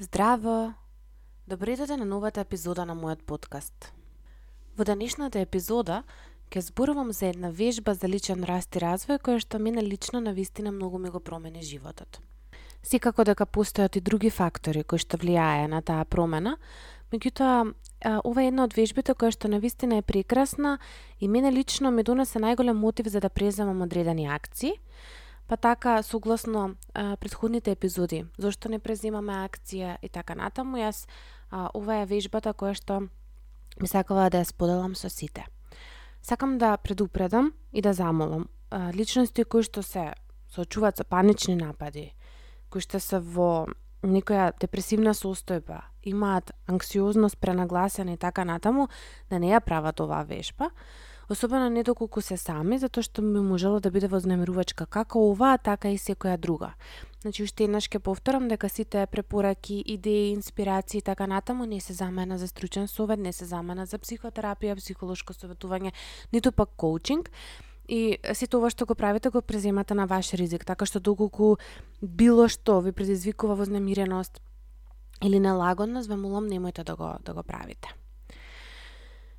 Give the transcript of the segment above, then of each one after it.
Здраво! Добре дојде на новата епизода на мојот подкаст. Во денешната епизода ќе зборувам за една вежба за личен раст и развој која што мене лично на вистина многу ми го промени животот. Секако дека постојат и други фактори кои што влијае на таа промена, меѓутоа ова е една од вежбите која што на вистина е прекрасна и мене лично ми донесе најголем мотив за да преземам одредени акции, Па така, согласно а, предходните епизоди, зошто не преземаме акција и така натаму, јас а, ова е вежбата која што ми сакала да ја споделам со сите. Сакам да предупредам и да замолам а, личности кои што се соочуваат со панични напади, кои што се во некоја депресивна состојба, имаат анксиозност пренагласена и така натаму, да не ја прават оваа вежба, особено не доколку се сами, затоа што би можело да биде вознемирувачка како оваа, така и секоја друга. Значи, уште еднаш ке повторам дека сите препораки, идеи, инспирации и така натаму не се замена за стручен совет, не се замена за психотерапија, психолошко советување, ниту пак коучинг. И сето ова што го правите го преземате на ваш ризик, така што доколку било што ви предизвикува вознемиреност или нелагодност, ве молам немојте да го да го правите.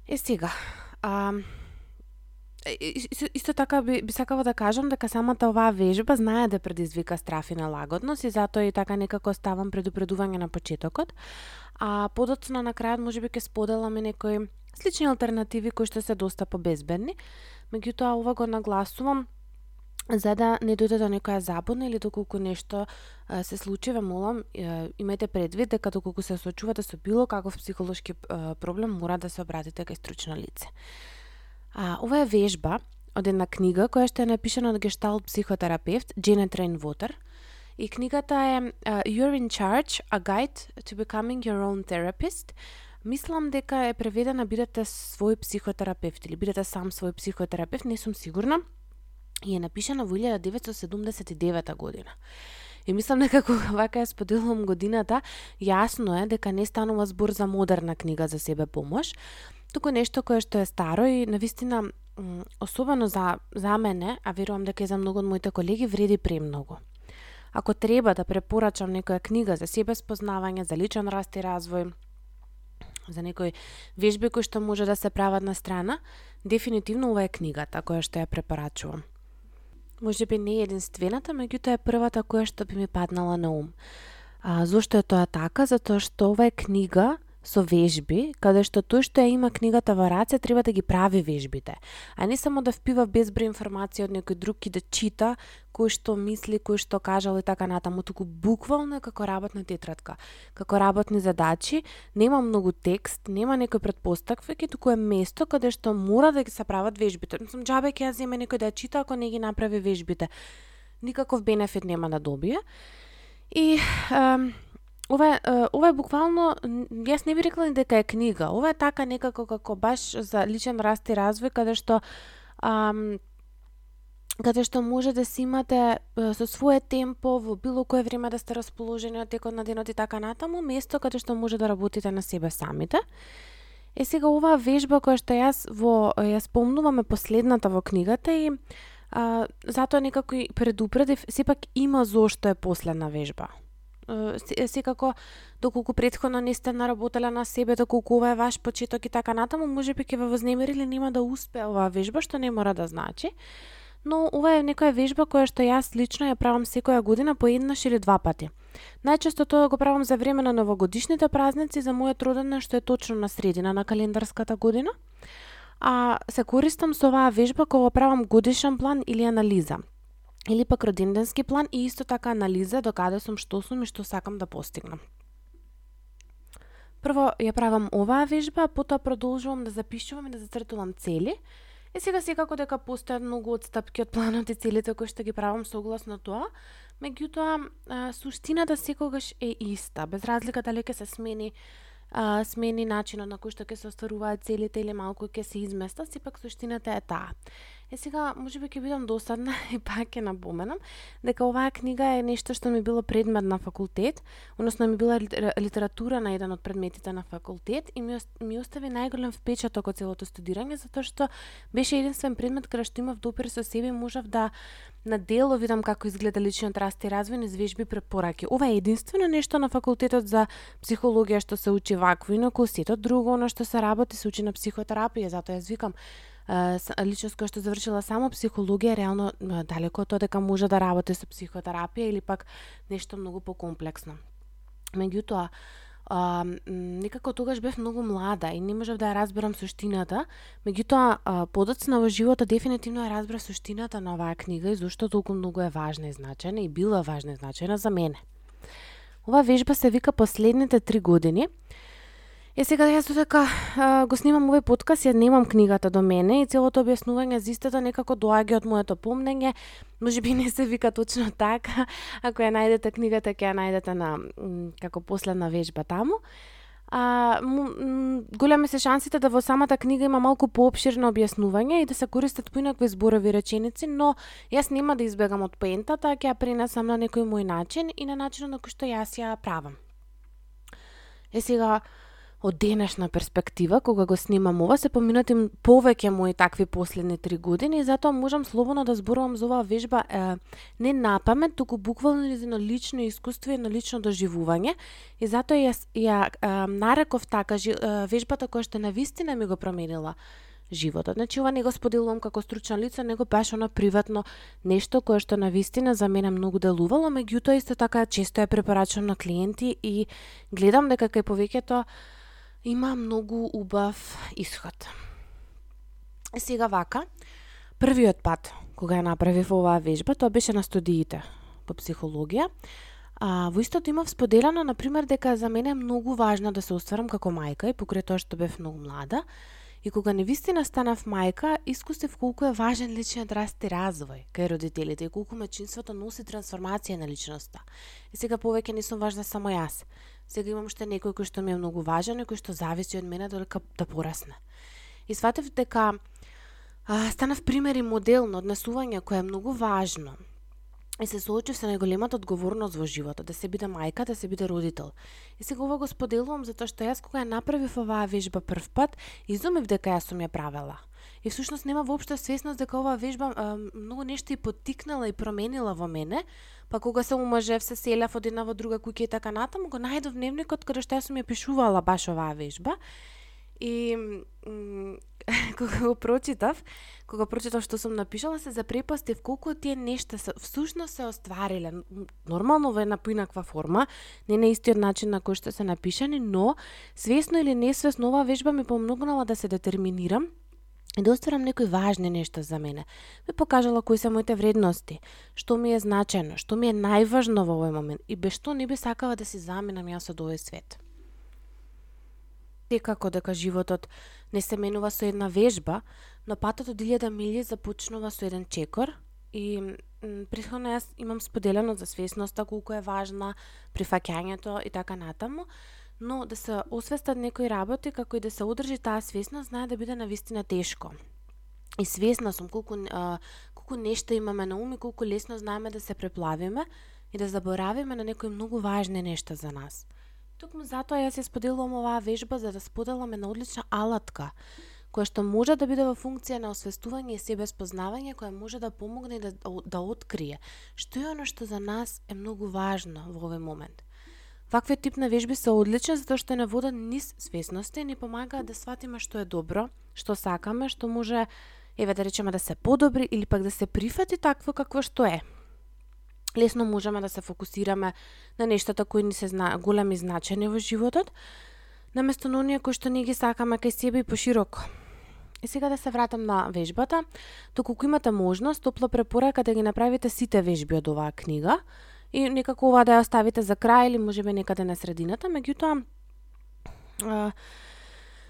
Е сега, а, исто така би, би сакала да кажам дека самата оваа вежба знае да предизвика страф и налагодност и затоа и така некако ставам предупредување на почетокот. А подоцна на крајот можеби ќе споделаме некои слични алтернативи кои што се доста побезбедни. Меѓутоа ова го нагласувам за да не дојде до некоја забуна или доколку нешто се случи, ве молам, имајте предвид дека доколку се соочувате да со било каков психолошки проблем, мора да се обратите кај стручно лице. А, ова е вежба од една книга која што е напишана од гешталт психотерапевт Дженет Рейнвотер. И книгата е uh, You're in Charge, A Guide to Becoming Your Own Therapist. Мислам дека е преведена бидете свој психотерапевт или бидете сам свој психотерапевт, не сум сигурна. И е напишана во 1979 година. И мислам дека кога вака ја споделувам годината, јасно е дека не станува збор за модерна книга за себе помош, туку нешто кое што е старо и навистина особено за, за мене, а верувам дека и за многу од моите колеги, вреди премногу. Ако треба да препорачам некоја книга за себе спознавање, за личен раст и развој, за некои вежби кои што може да се прават на страна, дефинитивно ова е книгата која што ја препорачувам. Може би не е единствената, меѓутоа е првата која што би ми паднала на ум. А, зошто е тоа така? Затоа што ова е книга со вежби, каде што тој што ја има книгата во раце треба да ги прави вежбите, а не само да впива безброј информација од некој друг и да чита кој што мисли, кој што кажал и така натаму, туку буквално како работна тетрадка, како работни задачи, нема многу текст, нема некој предпоставки, туку е место каде што мора да ги се прават вежбите. Мислам, џабе ќе ја земе некој да ја чита ако не ги направи вежбите. Никаков бенефит нема да добие. И ова е, ова е буквално, јас не би рекла ни дека е книга, ова е така некако како баш за личен раст и развој, каде што ам, каде што може да си имате со свое темпо во било кое време да сте расположени од текот на денот и така натаму, место каде што може да работите на себе самите. Е сега оваа вежба која што јас во ја спомнуваме последната во книгата и а, затоа некако и предупредив, сепак има зошто е последна вежба секако доколку претходно не сте наработеле на себе, доколку ова е ваш почеток и така натаму, може би ќе ве вознемири или нема да успее оваа вежба, што не мора да значи. Но ова е некоја вежба која што јас лично ја правам секоја година по еднаш или два пати. Најчесто тоа го правам за време на новогодишните празници за мојот роден што е точно на средина на календарската година. А се користам со оваа вежба кога правам годишен план или анализа или пак роденденски план и исто така анализа до каде сум, што сум и што сакам да постигнам. Прво ја правам оваа вежба, потоа продолжувам да запишувам и да зацртувам цели. И сега секако дека постојат многу одстапки од планот и целите кои што ги правам согласно тоа, меѓутоа суштината секогаш е иста, без разлика дали ќе се смени а, смени начинот на кој што ќе се остваруваат целите или малку ќе се изместа, сепак суштината е таа. Е сега, може би ќе бидам досадна и пак ќе напоменам дека оваа книга е нешто што ми било предмет на факултет, односно ми била литература на еден од предметите на факултет и ми, ми остави најголем впечаток од целото студирање затоа што беше единствен предмет каде што имав допир со себе и можев да на дело видам како изгледа личниот раст и развој низ вежби препораки. Ова е единствено нешто на факултетот за психологија што се учи вакво, инаку сето друго на што се работи се учи на психотерапија, затоа јас викам личност која што завршила само психологија, реално далеко од тоа дека може да работи со психотерапија или пак нешто многу покомплексно. Меѓутоа, а, некако тогаш бев многу млада и не можев да ја разберам суштината, меѓутоа подоцна во животот дефинитивно ја разбрав суштината на оваа книга и зошто толку многу е важна и значена и била важна и значена за мене. Ова вежба се вика последните три години Е сега јас додека така, го снимам овој подкаст, ја немам книгата до мене и целото објаснување за истата некако доаѓа од моето помнење. Може би не се вика точно така. Ако ја најдете книгата, ќе ја најдете на како последна вежба таму. А, големи се шансите да во самата книга има малку поопширно објаснување и да се користат поинакви зборови реченици, но јас нема да избегам од поентата, ќе ја пренесам на некој мој начин и на начинот на кој што јас ја правам. Е сега, од денешна перспектива, кога го снимам ова, се поминати повеќе мои такви последни три години и затоа можам слободно да зборувам за оваа вежба е, не на памет, туку буквално на лично искуство и на лично доживување. И затоа ја, ја е, нареков така жи, е, вежбата која што на вистина ми го променила животот. Значи ова не го споделувам како стручно лице, него беше на приватно нешто кое што на вистина за мене многу делувало, меѓутоа исто така често ја препорачувам на клиенти и гледам дека кај повеќето има многу убав исход. Сега вака, првиот пат кога ја направив оваа вежба, тоа беше на студиите по психологија. А, во истото имав споделено, например, дека за мене е многу важно да се остварам како мајка и покрај тоа што бев многу млада. И кога не вистина станав мајка, искусив колку е важен личниот раст и развој кај родителите и колку мачинството носи трансформација на личноста. И сега повеќе не сум важна само јас, сега имам уште некој кој што ми е многу важен и кој што зависи од мене додека да порасне. И сватев дека а, станав пример и модел на однесување кое е многу важно. И се соочив со најголемата одговорност во животот, да се биде мајка, да се биде родител. И сега ова го споделувам затоа што јас кога ја направив оваа вежба прв пат, изумив дека јас сум ја правела. И всушност нема воопшто свесност дека оваа вежба а, многу нешто и поттикнала и променила во мене, па кога се омажев, се селев од една во друга куќа и така натаму, го најдов дневникот каде што јас сум ја пишувала баш оваа вежба. И кога го прочитав, кога прочитав што сум напишала, се запрепастив колку тие нешта се всушност се оствариле. Нормално во една поинаква форма, не на истиот начин на кој што се напишани, но свесно или несвесно оваа вежба ми помогнала да се детерминирам и да остварам некои важни нешта за мене. Ме покажала кои се моите вредности, што ми е значено, што ми е најважно во овој момент и без што не би сакала да си заминам јас од овој свет. Секако дека животот не се менува со една вежба, но патот од 1000 милји започнува со еден чекор и претходно јас имам споделено за свесноста колку е важна, прифаќањето и така натаму, но да се освестат некои работи како и да се одржи таа свесност знае да биде на вистина тешко. И свесна сум колку а, колку нешто имаме на ум и колку лесно знаеме да се преплавиме и да заборавиме на некои многу важни нешта за нас. Токму затоа јас ја споделувам оваа вежба за да споделаме на одлична алатка која што може да биде во функција на освестување и себе спознавање, која може да помогне да, да открие што е оно што за нас е многу важно во овој момент. Вакви тип на вежби се одлични затоа што не водат низ свесности и ни помагаат да сватиме што е добро, што сакаме, што може еве да речеме да се подобри или пак да се прифати такво какво што е. Лесно можеме да се фокусираме на нештата кои ни се зна, големи значени во животот, наместо на оние кои што не ги сакаме кај себе и пошироко. И сега да се вратам на вежбата, доколку имате можност, топло препорака да ги направите сите вежби од оваа книга, и некако ова да ја оставите за крај или можеби некаде на средината, меѓутоа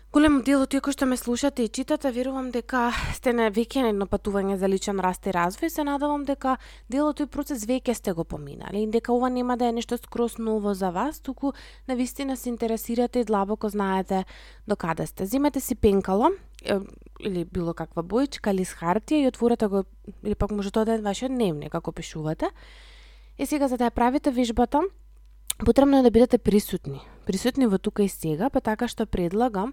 Голем дел од тие кои што ме слушате и читате, верувам дека сте на веќе на едно патување за личен раст и развој, се надавам дека дел од тој процес веќе сте го поминали, и дека ова нема да е нешто скрос ново за вас, туку на вистина се интересирате и длабоко знаете до каде сте. Зимете си пенкало, или било каква боичка или с хартија и отворете го или пак може тоа да е вашиот дневник како пишувате. И сега за да ја правите вежбата, потребно е да бидете присутни. Присутни во тука и сега, па така што предлагам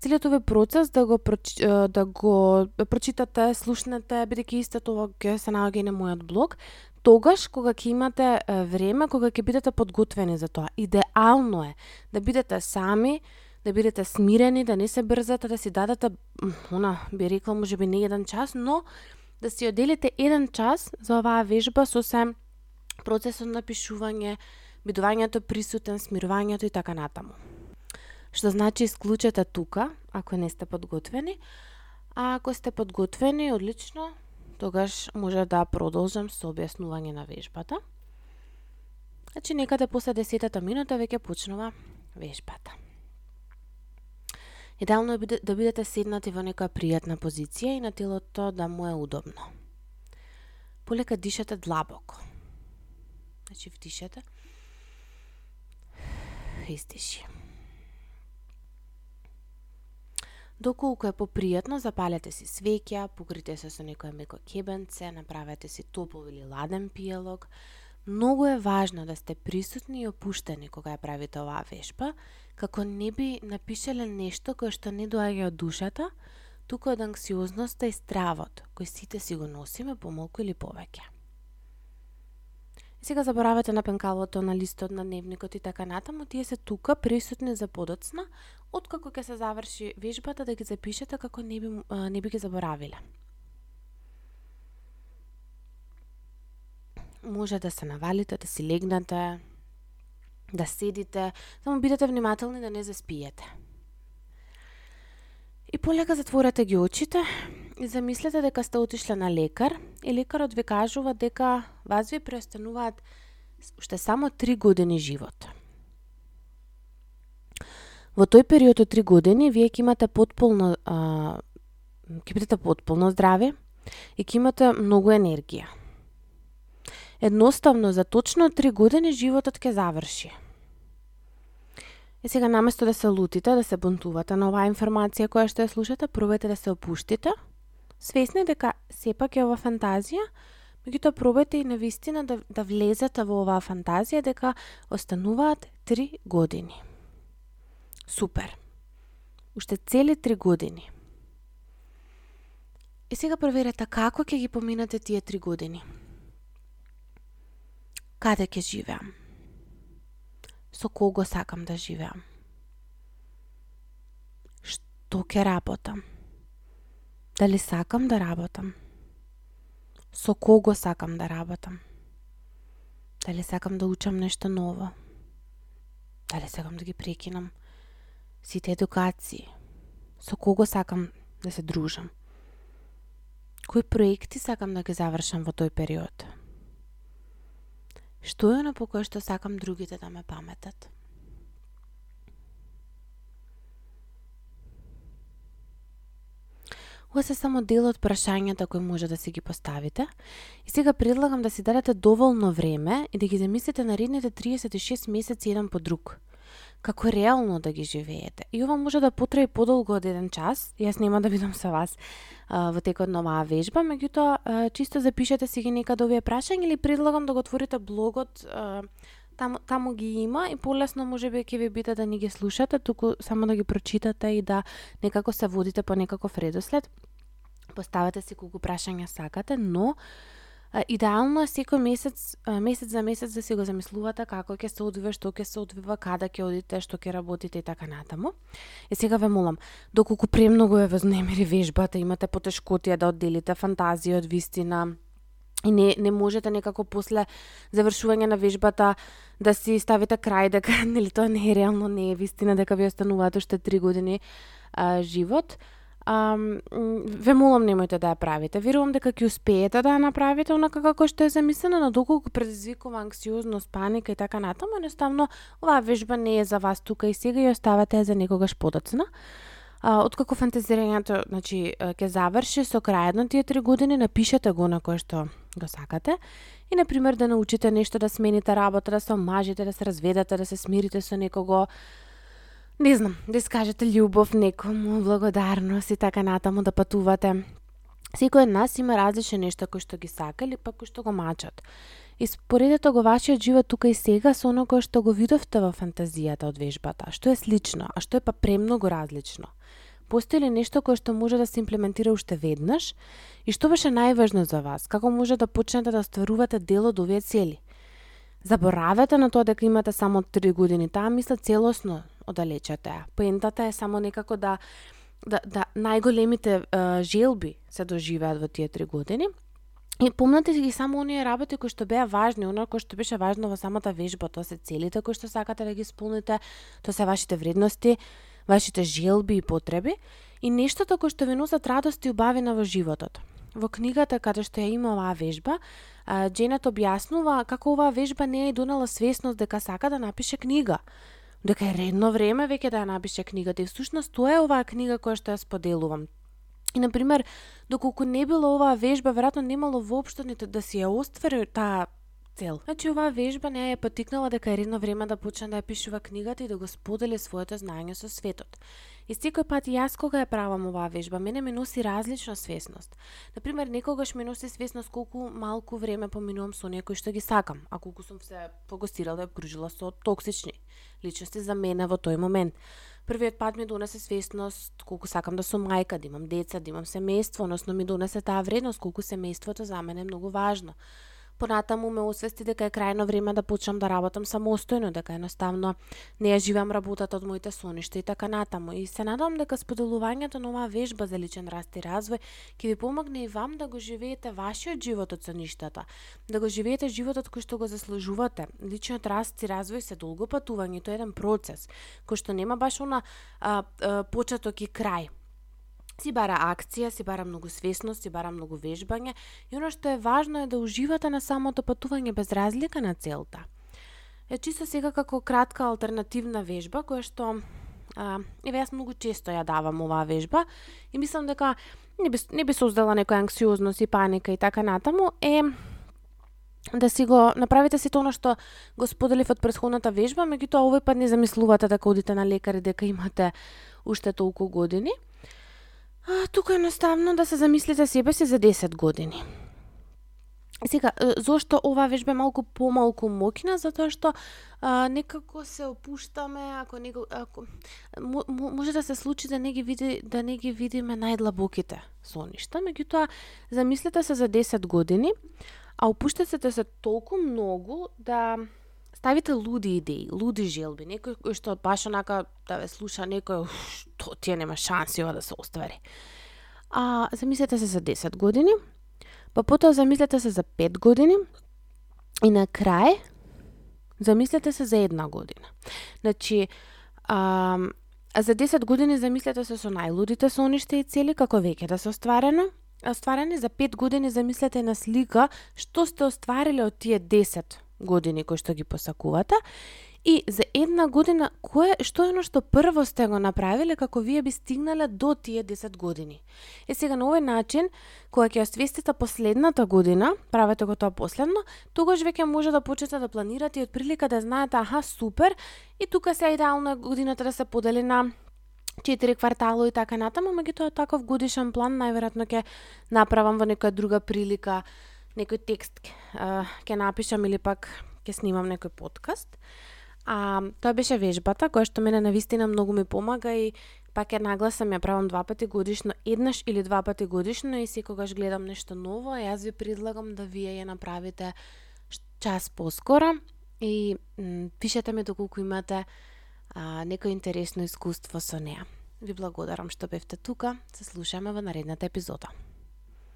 целиот овој процес да го да го да прочитате, слушнете, бидејќи исто тоа ќе се наоѓа и на мојот блог, тогаш кога ќе имате време, кога ќе бидете подготвени за тоа. Идеално е да бидете сами, да бидете смирени, да не се брзате, да си дадете, она, би рекла, може би не еден час, но да си оделите еден час за оваа вежба со се процесот на пишување, бидувањето присутен, смирувањето и така натаму. Што значи исклучете тука, ако не сте подготвени, а ако сте подготвени, одлично, тогаш може да продолжам со објаснување на вежбата. Значи, некаде после десетата минута веќе почнува вежбата. Идеално е да бидете седнати во некоја пријатна позиција и на телото да му е удобно. Полека дишате длабоко. Значи вдишете. Издиши. Доколку е попријатно, запалете си свеќа, покрите се со некој меко кебенце, направете си топол или ладен пијалог. Многу е важно да сте присутни и опуштени кога ја правите оваа вешба, како не би напишале нешто кое што не доаѓа од душата, туку од анксиозноста и стравот, кој сите си го носиме помалку или повеќе. И сега заборавате на пенкалото, на листот, на дневникот и така натаму, тие се тука присутни за подоцна, откако ќе се заврши вежбата да ги запишете како не би, не би ги заборавиле. може да се навалите, да си легнете, да седите, само бидете внимателни да не заспиете. И полека затворете ги очите замислете дека сте отишле на лекар и лекарот ви кажува дека вас ви преостануваат уште само 3 години живот. Во тој период од 3 години вие ќе имате потполно а, ќе бидете потполно здрави и ќе имате многу енергија едноставно за точно три години животот ќе заврши. И сега наместо да се лутите, да се бунтувате на оваа информација која што ја слушате, пробајте да се опуштите, свесни дека сепак е ова фантазија, меѓутоа пробајте и навистина да, да влезете во оваа фантазија дека остануваат три години. Супер. Уште цели три години. И сега проверете како ќе ги поминате тие три години. Каде ќе живеам? Со кого сакам да живеам? Што ќе работам? Дали сакам да работам? Со кого сакам да работам? Дали сакам да учам нешто ново? Дали сакам да ги прекинам сите едукации? Со кого сакам да се дружам? Кои проекти сакам да ги завршам во тој период? Што е на по кое што сакам другите да ме паметат? Ова се само дел од прашањата кои може да си ги поставите. И сега предлагам да си дадете доволно време и да ги замислите наредните 36 месеци еден по друг како реално да ги живеете. И ова може да потрае подолго од еден час. Јас нема да бидам со вас а, во текот на оваа вежба, меѓутоа чисто запишете си ги некаде овие прашања или предлагам да го отворите блогот а, таму, таму ги има и полесно може би ќе ви биде да ни ги слушате, туку само да ги прочитате и да некако се водите по некаков редослед. Поставете си колку прашања сакате, но идеално е секој месец, месец за месец да си го замислувате како ќе се одвива, што ќе се одвива, каде ќе одите, што ќе работите и така натаму. И сега ве молам, доколку премногу е вознемири вежбата, имате потешкотија да одделите фантазија од вистина, и не, не можете некако после завршување на вежбата да си ставите крај дека нели тоа не е реално, не е вистина дека ви остануваат уште три години а, живот а, ве молам немојте да ја правите. Верувам дека ќе успеете да ја направите онака како што е замислено но доколку предизвикува анксиозност, паника и така натаму, едноставно оваа вежба не е за вас тука и сега и оставате за некогаш подоцна. А, откако фантазирањето значи, ќе заврши со крајот на тие три години, напишете го на кое што го сакате и, на пример, да научите нешто, да смените работа, да се омажите, да се разведете, да се смирите со некого, не знам, да искажете љубов некому, благодарност и така натаму да патувате. Секој од нас има различни нешта кои што ги сака или пак кои што го мачат. И споредете го вашиот живот тука и сега со оно кое што го видовте во фантазијата од вежбата, што е слично, а што е па премногу различно. Постои ли нешто кое што може да се имплементира уште веднаш? И што беше најважно за вас? Како може да почнете да стварувате дел од овие цели? Заборавете на тоа дека имате само 3 години. Таа мисла целосно оддалечете. Поентата е само некако да да, да најголемите е, желби се доживеат во тие три години. И помнате ги само оние работи кои што беа важни, оно кои што беше важно во самата вежба, тоа се целите кои што сакате да ги исполните, тоа се вашите вредности, вашите желби и потреби и нештото кои што ви носат радост и убавина во животот. Во книгата каде што ја има оваа вежба, Дженет објаснува како оваа вежба не е донала свесност дека сака да напише книга дека е редно време веќе да ја напише книгата и всушност тоа е оваа книга која што ја споделувам. И, например, доколку не било оваа вежба, веројатно немало воопшто нито да си ја оствари таа цел. Значи, оваа вежба не ја потикнала дека е редно време да почне да ја пишува книгата и да го сподели своето знаење со светот. И секој пат јас кога ја правам оваа вежба, мене ме носи различна свесност. Например, некогаш ме носи свесност колку малку време поминувам со некој што ги сакам, а колку сум се фокусирала да обкружила со токсични личности за мене во тој момент. Првиот пат ми донесе свесност колку сакам да сум мајка, да имам деца, да имам семејство, односно ми донесе таа вредност колку семејството за мене е многу важно понатаму ме освести дека е крајно време да почнам да работам самостојно, дека едноставно не ја живеам работата од моите соништа и така натаму. И се надам дека споделувањето на оваа вежба за личен раст и развој ќе ви помогне и вам да го живеете вашиот живот од соништата, да го живеете животот кој што го заслужувате. Личниот раст и развој се долго патување, тоа е еден процес кој што нема баш она а, а, почеток и крај си бара акција, си бара многу свесност, си бара многу вежбање и оно што е важно е да уживате на самото патување без разлика на целта. Е чисто сега како кратка алтернативна вежба која што а, еве јас многу често ја давам оваа вежба и мислам дека не би, не би создала некоја анксиозност и паника и така натаму е да си го направите сето оно што го споделив од претходната вежба, меѓутоа овој пат не замислувате дека одите на лекар и дека имате уште толку години А, тука едноставно да се замислите себе си за 10 години. Сега, зошто ова вежба е малку помалку мокна? Затоа што а, некако се опуштаме, ако него, ако може да се случи да не ги види да не ги видиме најдлабоките соништа, меѓутоа замислете се за 10 години, а опуштате се толку многу да ставите луди идеи, луди желби, некој кој што баш онака да ве слуша некој, што тие нема шанси ова да се оствари. А замислете се за 10 години, па потоа замислете се за 5 години и на крај замислете се за една година. Значи, а, за 10 години замислете се со најлудите сониште и цели како веќе да се остварено, остварени за 5 години замислете на слика што сте оствариле од тие 10 години кои што ги посакувате и за една година кое што е оно што прво сте го направиле како вие би стигнале до тие 10 години. Е сега на овој начин кога ќе освестите последната година, правете го тоа последно, тогаш веќе може да почнете да планирате и од прилика да знаете аха супер и тука се идеално годината да се подели на четири квартало и така натаму, меѓутоа таков годишен план најверојатно ќе направам во некоја друга прилика некој текст ќе напишам или пак ќе снимам некој подкаст. А, тоа беше вежбата која што мене навистина многу ми помага и пак ја нагласам ја правам два пати годишно, еднаш или два пати годишно и секогаш гледам нешто ново, јас ви предлагам да вие ја направите час поскоро и пишете ми доколку имате а, некој интересно искуство со неа. Ви благодарам што бевте тука, се слушаме во наредната епизода.